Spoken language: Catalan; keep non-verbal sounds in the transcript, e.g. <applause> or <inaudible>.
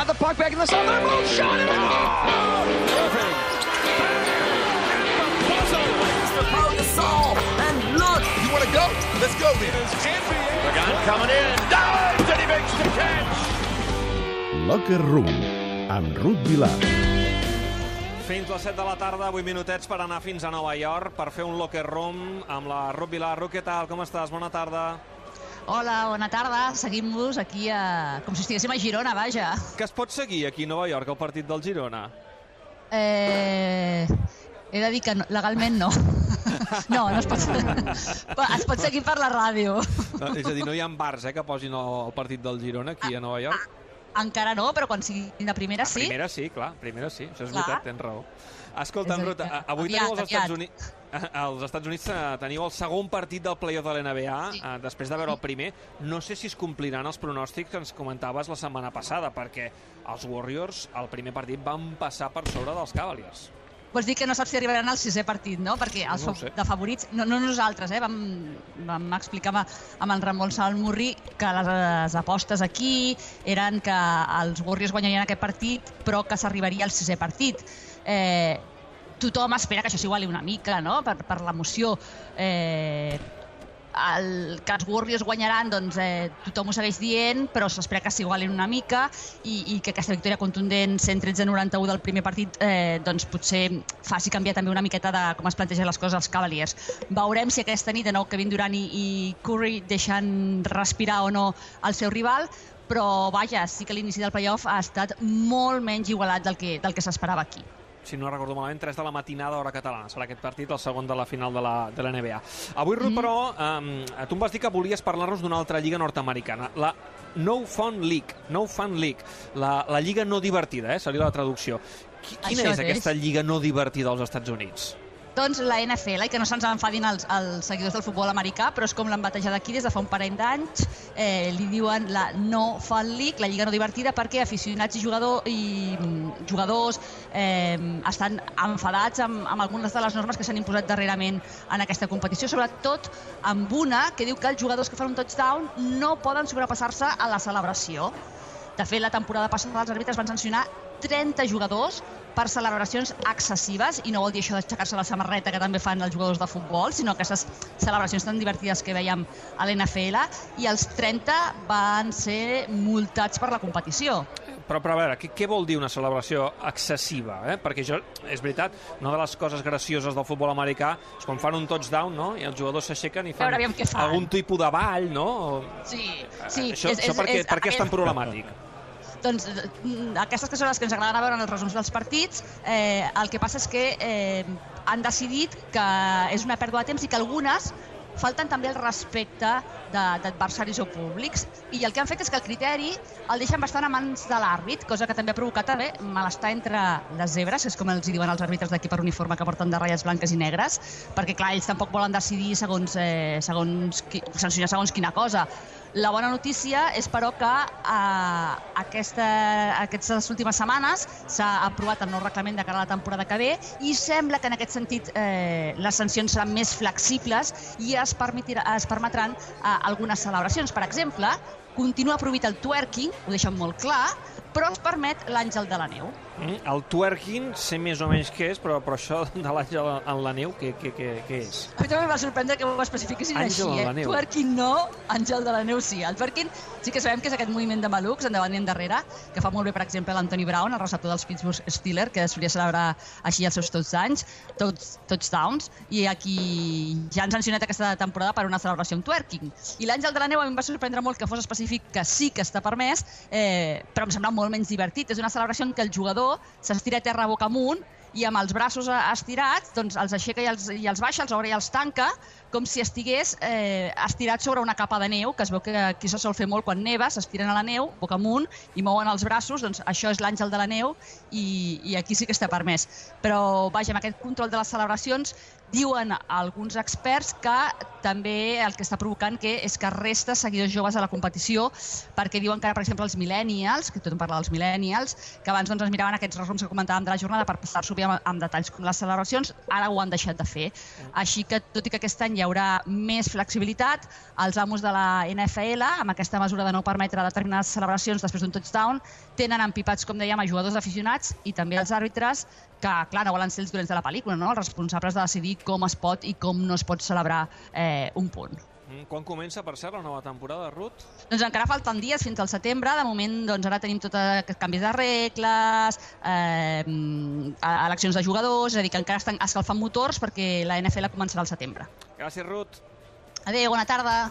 got the puck back in the zone. They're both shot it out. Irving. The Pau Gasol. And look, You want to go? Let's go then. Pagan coming in. Dives and he makes the catch. Locker Room, amb Ruth Vilar. Fins les 7 de la tarda, 8 minutets per anar fins a Nova York per fer un locker room amb la Ruth Vilar. Ruth, què tal? Com estàs? Bona tarda. Hola, bona tarda. Seguim-vos aquí a... com si estiguéssim a Girona, vaja. Que es pot seguir aquí a Nova York el partit del Girona? Eh... He de dir que no, legalment no. <laughs> No, no es pot... <laughs> Es pot seguir per la ràdio. No, és a dir, no hi ha bars eh, que posin el, el partit del Girona aquí a Nova York? Encara no, però quan sigui de primera sí. Primera sí, clar, primera sí, això és Clar. veritat, tens raó. Escolta, És a dir Ruth, que a- avui aviat, teniu als <laughs> Estats. Units... Als Estats Units teniu el segon partit del playoff de l'NBA, Sí. eh, després de veure el primer. No sé si es compliran els pronòstics que ens comentaves la setmana passada, perquè els Warriors, al primer partit, van passar per sobre dels Cavaliers. Vols dir que no saps si arribaran al sisè partit, no? Perquè els No de favorits, no, no nosaltres, eh? Vam, vam explicar amb, amb en Ramon Salmurri que les, les apostes aquí eren que els Warriors guanyarien aquest partit, però que s'arribaria al sisè partit. Eh, tothom espera que això s'iguali una mica, no?, per, per l'emoció. Eh, el, que els Warriors guanyaran, doncs eh, tothom ho segueix dient, però s'espera que s'igualin una mica i, i que aquesta victòria contundent 113-91 del primer partit eh, doncs potser faci canviar també una miqueta de com es plantegen les coses als Cavaliers. Veurem si aquesta nit de nou Kevin Durant i, i Curry deixen respirar o no el seu rival, però vaja, sí que l'inici del playoff ha estat molt menys igualat del que, del que s'esperava aquí. Si no recordo malament, 3 de la matinada hora catalana. Serà aquest partit, el segon de la final de la, de la NBA. Avui, Ruth, però, um, tu em vas dir que volies parlar-nos d'una altra lliga nord-americana, la No Fun League, No Fun League, la, la lliga no divertida, eh? seria la traducció. Qui- Quina Això és aquesta és. lliga no divertida als Estats Units? Doncs la NFL, i que no se'ns enfadin els, els seguidors del futbol americà, però és com l'han batejat aquí des de fa un parell d'anys. Eh, li diuen la No Fun League, la lliga no divertida, perquè aficionats i, jugador, i mm, jugadors eh, estan enfadats amb, amb algunes de les normes que s'han imposat darrerament en aquesta competició, sobretot amb una que diu que els jugadors que fan un touchdown no poden sobrepassar-se a la celebració. De fet, la temporada passada els àrbitres van sancionar 30 jugadors per celebracions excessives, i no vol dir això d'aixecar-se la samarreta que també fan els jugadors de futbol, sinó aquestes celebracions tan divertides que veiem a l'NFL, i els 30 van ser multats per la competició. Però, però a veure, què, què vol dir una celebració excessiva? Eh? Perquè això, és veritat, una de les coses gracioses del futbol americà és quan fan un touchdown, no?, i els jugadors s'aixequen i fan, fan. algun tipus de ball, no? O... Sí, sí. això, això per, què, per què és tan problemàtic? Doncs mm, aquestes que són les que ens agraden veure en els resums dels partits, eh, el que passa és que eh, han decidit que és una pèrdua de temps i que algunes falten també el respecte d'adversaris o públics. I el que han fet és que el criteri el deixen bastant a mans de l'àrbit, cosa que també ha provocat també malestar entre les zebres, és com els diuen els àrbitres d'aquí per uniforme que porten de ratlles blanques i negres, perquè clar, ells tampoc volen decidir segons, eh, segons qui, sancionar segons quina cosa. La bona notícia és, però, que eh, aquesta, aquestes últimes setmanes s'ha aprovat el nou reglament de cara a la temporada que ve i sembla que en aquest sentit eh, les sancions seran més flexibles i es, es permetran eh, algunes celebracions. Per exemple, continua prohibit el twerking, ho deixen molt clar, però es permet l'àngel de la neu. Mm? El twerking, sé més o menys què és, però, però això <laughs> de l'àngel en la neu, què, què, què, què és? A mi també em va sorprendre que ho especifiquessin Àngel així, eh? Twerking no, àngel de la neu sí. El twerking sí que sabem que és aquest moviment de malucs endavant i endarrere, que fa molt bé, per exemple, l'Anthony Brown, el receptor dels Pittsburgh Steelers, que solia celebrar així els seus touchdowns, tots, touchdowns, i aquí ja han sancionat aquesta temporada per una celebració amb twerking. I l'àngel de la neu a mi em va sorprendre molt que fos específic que sí que està permès, eh, però em sembla molt menys divertit. És una celebració en què el jugador s'estira a terra boca amunt i amb els braços eh, estirats doncs els aixeca i els, i els baixa, els obre i els tanca, com si estigués eh, estirat sobre una capa de neu, que es veu que aquí se sol fer molt quan neva, s'estiren a la neu, boca amunt, i mouen els braços, doncs això és l'àngel de la neu i, i aquí sí que està permès. Però, vaja, amb aquest control de les celebracions, diuen alguns experts que també el que està provocant que és que resta seguidors joves a la competició perquè diuen que ara, per exemple, els millennials, que tothom parla dels millennials, que abans doncs, es miraven aquests resums que comentàvem de la jornada per passar-s'ho amb, amb detalls com les celebracions, ara ho han deixat de fer. Així que, tot i que aquest any hi haurà més flexibilitat, els amos de la NFL, amb aquesta mesura de no permetre determinades celebracions després d'un touchdown, tenen empipats, com dèiem, a jugadors aficionats i també els àrbitres que, clar, no volen ser els dolents de la pel·lícula, no? els responsables de decidir com es pot i com no es pot celebrar eh, un punt. Quan comença, per cert, la nova temporada, Ruth? Doncs encara falten dies fins al setembre. De moment, doncs, ara tenim tot aquests canvis de regles, eh, eleccions de jugadors, és a dir, que encara estan escalfant motors perquè la NFL començarà al setembre. Gràcies, Ruth. Adéu, bona tarda.